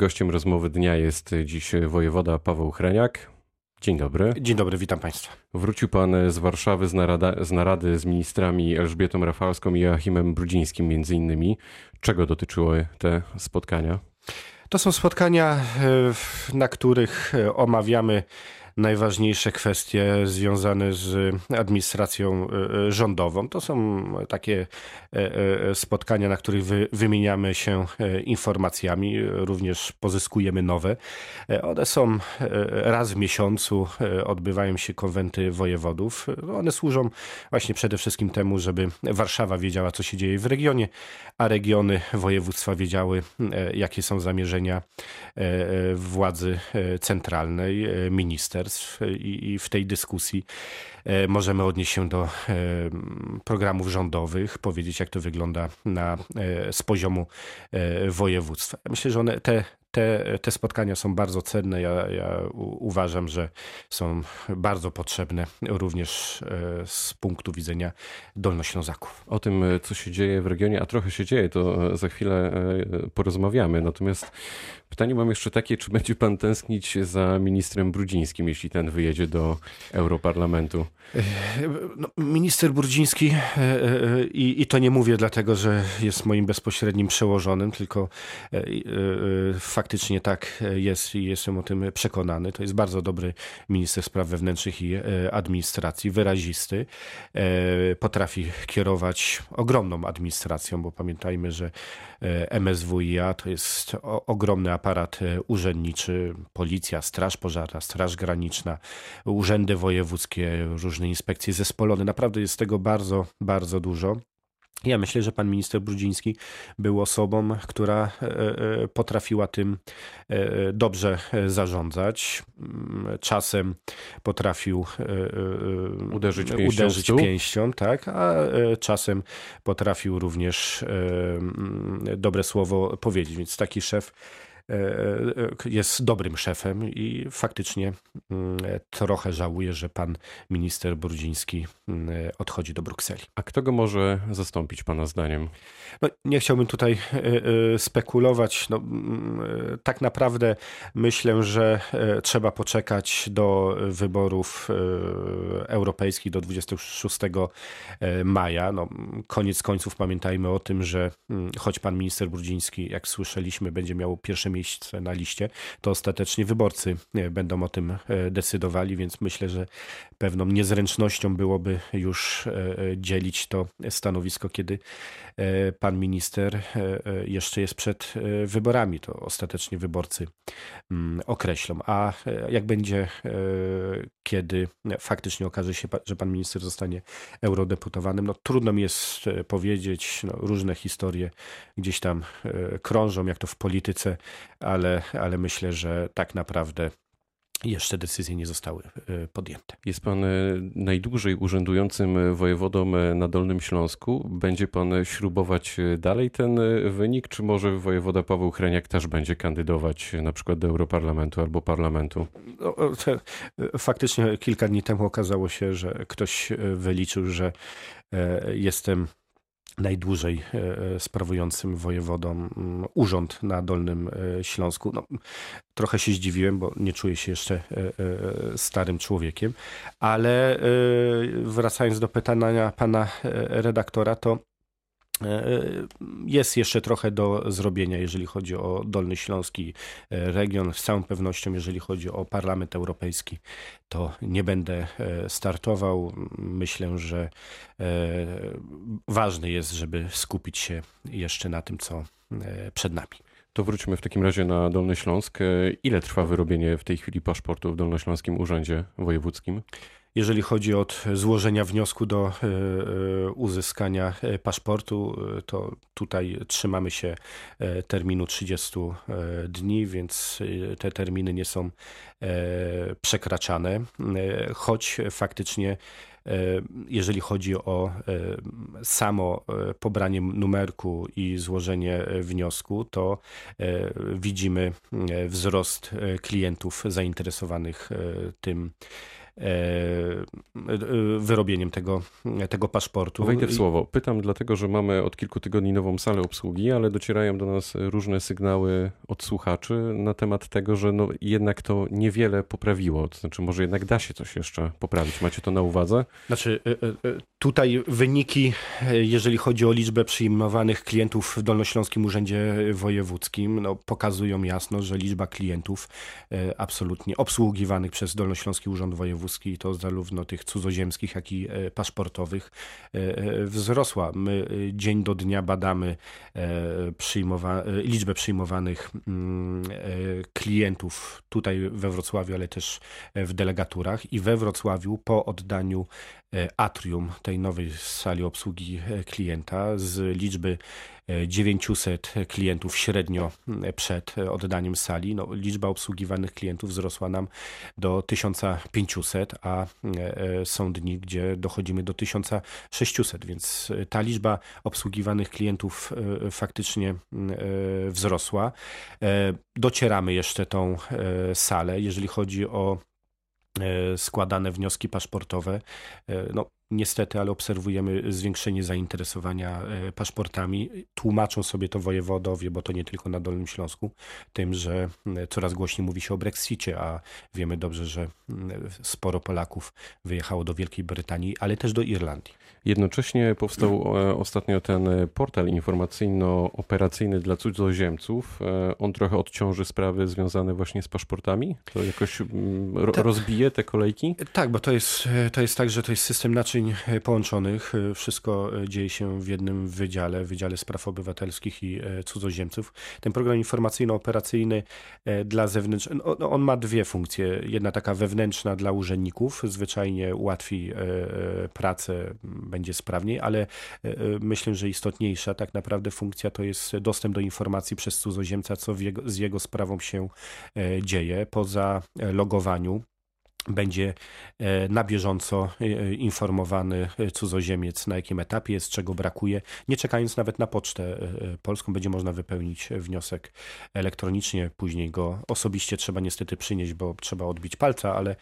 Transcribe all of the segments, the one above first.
Gościem rozmowy dnia jest dziś wojewoda Paweł Chreniak. Dzień dobry. Dzień dobry, witam Państwa. Wrócił Pan z Warszawy z, narada, z narady z ministrami Elżbietą Rafalską i Joachimem Brudzińskim między innymi. Czego dotyczyły te spotkania? To są spotkania, e, na których e, omawiamy najważniejsze kwestie związane z administracją e, e, rządową. To są takie e, spotkania, na których wymieniamy się informacjami, również pozyskujemy nowe. One są raz w miesiącu, odbywają się konwenty wojewodów. One służą właśnie przede wszystkim temu, żeby Warszawa wiedziała, co się dzieje w regionie, a regiony województwa wiedziały, jakie są zamierzenia władzy centralnej, minister i, i w tej dyskusji e, możemy odnieść się do e, programów rządowych, powiedzieć, jak to wygląda na, e, z poziomu województwa. Myślę, że one, te te, te spotkania są bardzo cenne. Ja, ja uważam, że są bardzo potrzebne również z punktu widzenia Dolnoślązaków. O tym, co się dzieje w regionie, a trochę się dzieje, to za chwilę porozmawiamy. Natomiast Pytanie mam jeszcze takie, czy będzie pan tęsknić za ministrem Brudzińskim, jeśli ten wyjedzie do Europarlamentu? No, minister Brudziński, e, e, i, i to nie mówię dlatego, że jest moim bezpośrednim przełożonym, tylko e, faktycznie tak jest i jestem o tym przekonany. To jest bardzo dobry minister spraw wewnętrznych i administracji, wyrazisty. Potrafi kierować ogromną administracją, bo pamiętajmy, że MSWiA to jest ogromny aparat e, urzędniczy, policja, straż pożarna, straż graniczna, urzędy wojewódzkie, różne inspekcje zespolone. Naprawdę jest tego bardzo, bardzo dużo. Ja myślę, że pan minister Brudziński był osobą, która e, e, potrafiła tym dobrze zarządzać. Mm, czasem potrafił uderzyć pięścią, uderzyć pięścią tak, a czasem potrafił również mm, dobre słowo powiedzieć. Więc taki szef jest dobrym szefem i faktycznie mm, trochę żałuję, że pan minister Brudziński mm, odchodzi do Brukseli. A kto go może zastąpić pana zdaniem? No, nie chciałbym tutaj e, spekulować. No, mm, tak naprawdę myślę, że trzeba poczekać do wyborów europejskich do 26 maja. No, koniec końców pamiętajmy o tym, że choć pan minister Brudziński, jak słyszeliśmy, będzie miał pierwsze miejsce miejsce na liście, to ostatecznie wyborcy e, będą o tym e, decydowali, więc myślę, że pewną niezręcznością byłoby już e, dzielić to stanowisko, kiedy pan minister jeszcze jest przed wyborami. To ostatecznie wyborcy mm, określą. A jak będzie, kiedy faktycznie okaże się, że pan minister zostanie eurodeputowanym, no trudno mi jest powiedzieć, no, różne historie gdzieś tam krążą, jak to w polityce ale, ale myślę, że tak naprawdę jeszcze decyzje nie zostały e, podjęte. Jest pan e, najdłużej urzędującym wojewodą e, na Dolnym Śląsku. Będzie pan śrubować dalej ten wynik, czy może wojewoda Paweł Chreniak też będzie kandydować na przykład do Europarlamentu albo Parlamentu? No, faktycznie kilka dni temu okazało się, że ktoś wyliczył, że jestem najdłużej e, e, sprawującym wojewodą mm, urząd na Dolnym e, Śląsku. No, trochę się zdziwiłem, bo nie czuję się jeszcze starym człowiekiem, ale wracając do pytania pana redaktora, to jest jeszcze trochę do zrobienia, jeżeli chodzi o Dolny Śląski region. Z całą pewnością, jeżeli chodzi o Parlament Europejski, to nie będę e, startował. Myślę, że e, ważne jest, żeby skupić się jeszcze na tym, co e, przed nami. To wróćmy w takim razie na Dolny Śląsk. Ile trwa wyrobienie w tej chwili paszportu w Dolnośląskim Urzędzie Wojewódzkim? Jeżeli chodzi od złożenia wniosku do e, e, uzyskania e, paszportu, to tutaj trzymamy się terminu 30 dni, więc te terminy nie są przekraczane, choć faktycznie jeżeli chodzi o samo pobranie numerku i złożenie wniosku, to widzimy wzrost klientów zainteresowanych tym wyrobieniem tego, tego paszportu. Wejdę w słowo. Pytam dlatego, że mamy od kilku tygodni nową salę obsługi, ale docierają do nas różne sygnały od słuchaczy na temat tego, że no jednak to niewiele poprawiło. To znaczy, może jednak da się coś jeszcze poprawić. Macie to na uwadze? Znaczy, tutaj wyniki, jeżeli chodzi o liczbę przyjmowanych klientów w Dolnośląskim Urzędzie Wojewódzkim, no, pokazują jasno, że liczba klientów absolutnie obsługiwanych przez Dolnośląski Urząd Wojewódzki, to zarówno tych cudzoziemskich, jak i e, paszportowych, e, e, wzrosła. My dzień do dnia badamy przyjmowa liczbę przyjmowanych mm, klientów tutaj we Wrocławiu, ale też w delegaturach i we Wrocławiu po oddaniu atrium tej nowej sali obsługi klienta z liczby 900 klientów średnio przed oddaniem sali. No, liczba obsługiwanych klientów wzrosła nam do 1500, a e, są dni, gdzie dochodzimy do 1600, więc ta liczba obsługiwanych klientów e, faktycznie e, wzrosła. Docieramy jeszcze tą salę, jeżeli chodzi o składane wnioski paszportowe. No, Niestety, ale obserwujemy zwiększenie zainteresowania e, paszportami. Tłumaczą sobie to wojewodowie, bo to nie tylko na Dolnym Śląsku, tym, że coraz głośniej mówi się o Brexicie, a wiemy dobrze, że sporo Polaków wyjechało do Wielkiej Brytanii, ale też do Irlandii. Jednocześnie powstał e, ostatnio ten portal informacyjno-operacyjny dla cudzoziemców. E, on trochę odciąży sprawy związane właśnie z paszportami? To jakoś tak. rozbije te kolejki? Tak, bo to jest, to jest tak, że to jest system naczyń e, połączonych. E, wszystko e, dzieje się w jednym wydziale, Wydziale Spraw Obywatelskich i Cudzoziemców. Ten program informacyjno-operacyjny dla zewnętrznych, no, no, on ma dwie funkcje. Jedna taka wewnętrzna dla urzędników, zwyczajnie ułatwi pracę, będzie sprawniej, ale myślę, że istotniejsza tak naprawdę funkcja to jest dostęp do informacji przez cudzoziemca, co jego, z jego sprawą się dzieje. Poza logowaniu będzie e, na bieżąco e, informowany cudzoziemiec, na jakim etapie jest, czego brakuje. Nie czekając nawet na pocztę e, polską, będzie można wypełnić wniosek elektronicznie, później go osobiście trzeba niestety przynieść, bo trzeba odbić palca, ale,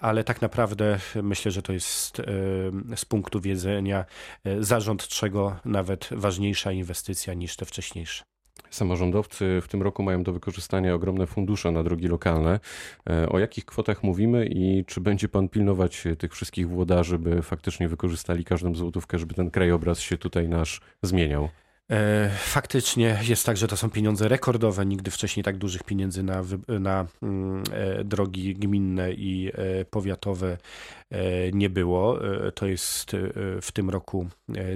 ale tak naprawdę myślę, że to jest z punktu widzenia zarządczego nawet ważniejsza inwestycja niż te wcześniejsze. Samorządowcy w tym roku mają do wykorzystania ogromne fundusze na drogi lokalne. E, o jakich kwotach mówimy i czy będzie pan pilnować tych wszystkich włodarzy, by faktycznie wykorzystali każdą złotówkę, żeby ten krajobraz się tutaj nasz zmieniał? E, faktycznie jest tak, że to są pieniądze rekordowe. Nigdy wcześniej tak dużych pieniędzy na, na mm, e, drogi gminne i powiatowe nie było. To jest w tym roku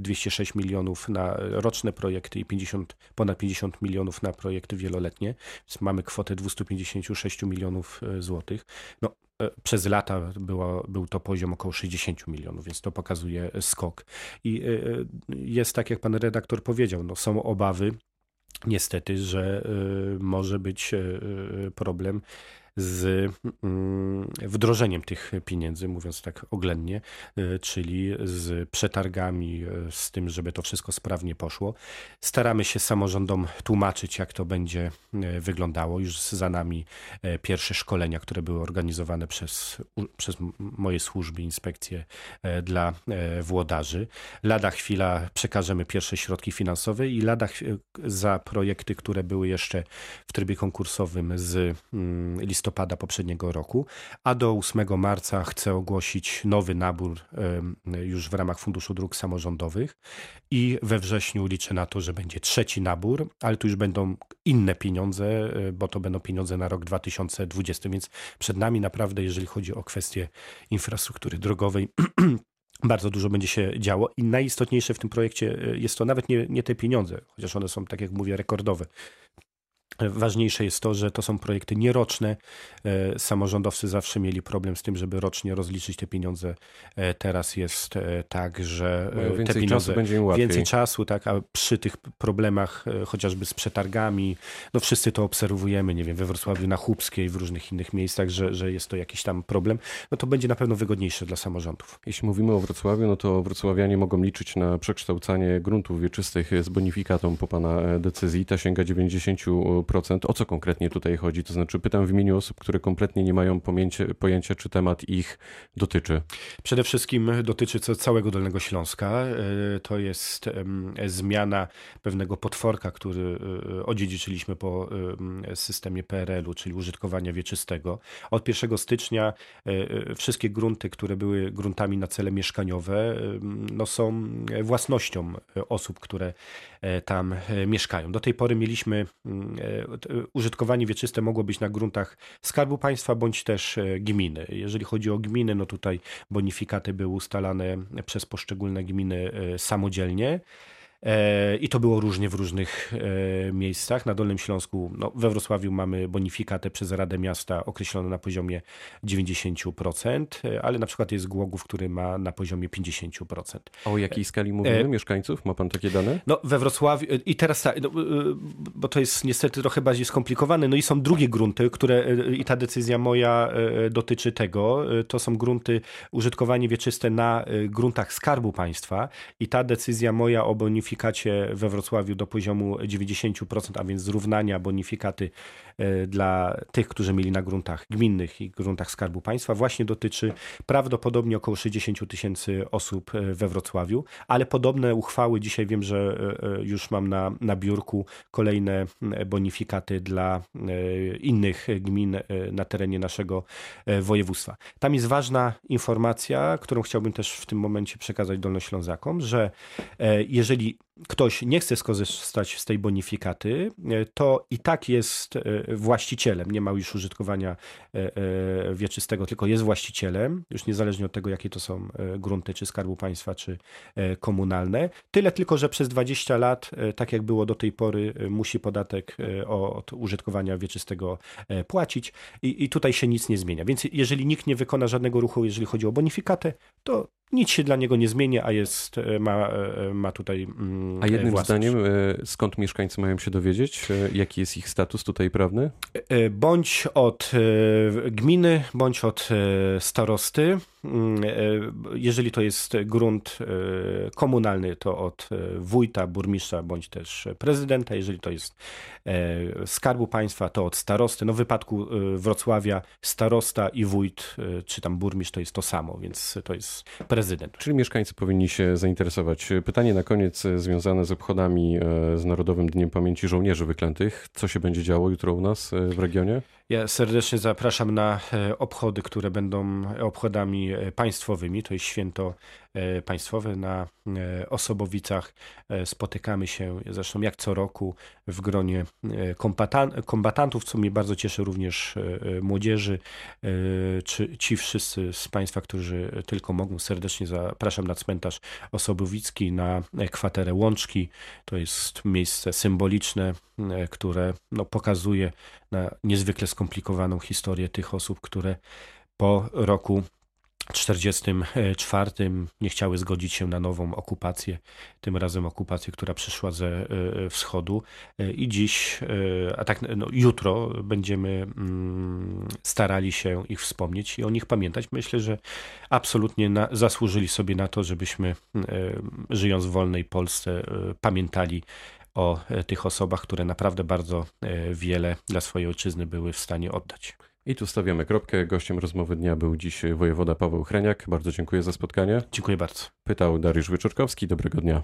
206 milionów na roczne projekty i 50, ponad 50 milionów na projekty wieloletnie. Więc mamy kwotę 256 milionów złotych. No, E, przez lata było, był to poziom około 60 milionów, więc to pokazuje skok. I e, e, jest tak, jak pan redaktor powiedział, no są obawy, niestety, że może być problem z mm, wdrożeniem tych pieniędzy, mówiąc tak oględnie, y, czyli z przetargami, y, z tym, żeby to wszystko sprawnie poszło. Staramy się samorządom tłumaczyć, jak to będzie y, wyglądało. Już za nami pierwsze szkolenia, które były organizowane przez, przez moje służby, inspekcje dla włodarzy. Lada chwila przekażemy pierwsze środki finansowe i lada za projekty, które były jeszcze w trybie konkursowym z listopada listopada poprzedniego roku, a do 8 marca chcę ogłosić nowy nabór już w ramach Funduszu Dróg Samorządowych i we wrześniu liczę na to, że będzie trzeci nabór, ale tu już będą inne pieniądze, e, bo to będą pieniądze na rok 2020, więc przed nami naprawdę, jeżeli chodzi o kwestie infrastruktury drogowej, bardzo dużo będzie się działo i najistotniejsze w tym projekcie e, jest to nawet nie, nie te pieniądze, chociaż one są, tak jak mówię, rekordowe. Ważniejsze jest to, że to są projekty nieroczne. E, samorządowcy zawsze mieli problem z tym, żeby rocznie rozliczyć te pieniądze. E, teraz jest e, tak, że więcej te pieniądze czasu będzie im łatwiej. więcej czasu, tak, a przy tych problemach chociażby z przetargami, no wszyscy to obserwujemy, nie wiem, we Wrocławiu na Chłubskiej, w różnych innych miejscach, że, że jest to jakiś tam problem, no to będzie na pewno wygodniejsze dla samorządów. Jeśli mówimy o Wrocławiu, no to wrocławianie mogą liczyć na przekształcanie gruntów wieczystych z bonifikatą po pana decyzji. Ta sięga 90 50%. O co konkretnie tutaj chodzi? To znaczy pytam w imieniu osób, które kompletnie nie mają pojęcia, czy temat ich dotyczy. Przede wszystkim dotyczy całego Dolnego Śląska. To jest zmiana pewnego potworka, który odziedziczyliśmy po systemie PRL-u, czyli użytkowania wieczystego. Od 1 stycznia wszystkie grunty, które były gruntami na cele mieszkaniowe, no są własnością osób, które e, tam e, mieszkają. Do tej pory mieliśmy e, użytkowanie wieczyste mogło być na gruntach Skarbu Państwa bądź też gminy. Jeżeli chodzi o gminy, no tutaj bonifikaty były ustalane przez poszczególne gminy samodzielnie. E, I to było różnie w różnych e, miejscach. Na Dolnym Śląsku, no, we Wrocławiu mamy bonifikatę przez Radę Miasta określoną na poziomie 90%, e, ale na przykład jest Głogów, który ma na poziomie 50%. A o jakiej skali mówimy e... mieszkańców? Ma pan takie dane? No we Wrocławiu i teraz tak, no, bo to jest niestety trochę bardziej skomplikowane, no i są drugie grunty, które i ta decyzja moja dotyczy tego. To są grunty użytkowanie wieczyste na gruntach Skarbu Państwa i ta decyzja moja o bonifikacji bonifikacie we Wrocławiu do poziomu 90%, a więc zrównania bonifikaty e, dla tych, którzy mieli na gruntach gminnych i gruntach Skarbu Państwa, właśnie dotyczy prawdopodobnie około 60 tysięcy osób e, we Wrocławiu, ale podobne uchwały, dzisiaj wiem, że e, już mam na, na biurku kolejne bonifikaty dla innych gmin na terenie naszego województwa. Tam jest ważna informacja, którą chciałbym też w tym momencie przekazać Dolnoślązakom, że jeżeli week. Ktoś nie chce skorzystać z tej bonifikaty, e, to i tak jest e, właścicielem, nie ma już użytkowania e, wieczystego, tylko jest właścicielem, już niezależnie od tego, jakie to są grunty, czy Skarbu Państwa, czy komunalne. Tyle tylko, że przez 20 lat, tak jak było do tej pory, musi podatek od użytkowania wieczystego płacić i, i tutaj się nic nie zmienia. Więc jeżeli nikt nie wykona żadnego ruchu, jeżeli chodzi o bonifikatę, to nic się dla niego nie zmieni, a jest, ma, ma tutaj mm, A jednym własność. zdaniem, e, skąd mieszkańcy mają się dowiedzieć? Jaki jest ich status tutaj prawny? Bądź od gminy, bądź od starosty. Mm, jeżeli to jest grunt komunalny, to od wójta, burmistrza, bądź też prezydenta. Jeżeli to jest skarbu państwa, to od starosty. No w wypadku Wrocławia starosta i wójt, czy tam burmistrz to jest to samo, więc to jest prezydent. Czyli mieszkańcy powinni się zainteresować. Pytanie na koniec e, związane z obchodami e, z Narodowym Dniem Pamięci Żołnierzy Wyklętych. Co się będzie działo jutro u nas e, w regionie? Ja serdecznie zapraszam na obchody, które będą obchodami państwowymi. To jest święto państwowe na Osobowicach. Spotykamy się zresztą jak co roku w gronie kombatantów, co mnie bardzo cieszy, również młodzieży, czy ci wszyscy z Państwa, którzy tylko mogą serdecznie zapraszam na cmentarz Osobowicki, na kwaterę Łączki. To jest miejsce symboliczne, e, które no, pokazuje na niezwykle skomplikowaną historię tych osób, które po roku 1944 nie chciały zgodzić się na nową okupację, tym razem okupację, która przyszła ze e, wschodu. E, I dziś, e, a tak no, jutro będziemy mm, starali się ich wspomnieć i o nich pamiętać. Myślę, że absolutnie na, zasłużyli sobie na to, żebyśmy żyjąc w wolnej Polsce pamiętali o tych osobach, które naprawdę bardzo wiele dla swojej ojczyzny były w stanie oddać. I tu stawiamy kropkę. Gościem rozmowy dnia był dziś wojewoda Paweł Chreniak. Bardzo dziękuję za spotkanie. Dziękuję bardzo. Pytał Dariusz Wyczorkowski. Dobrego dnia.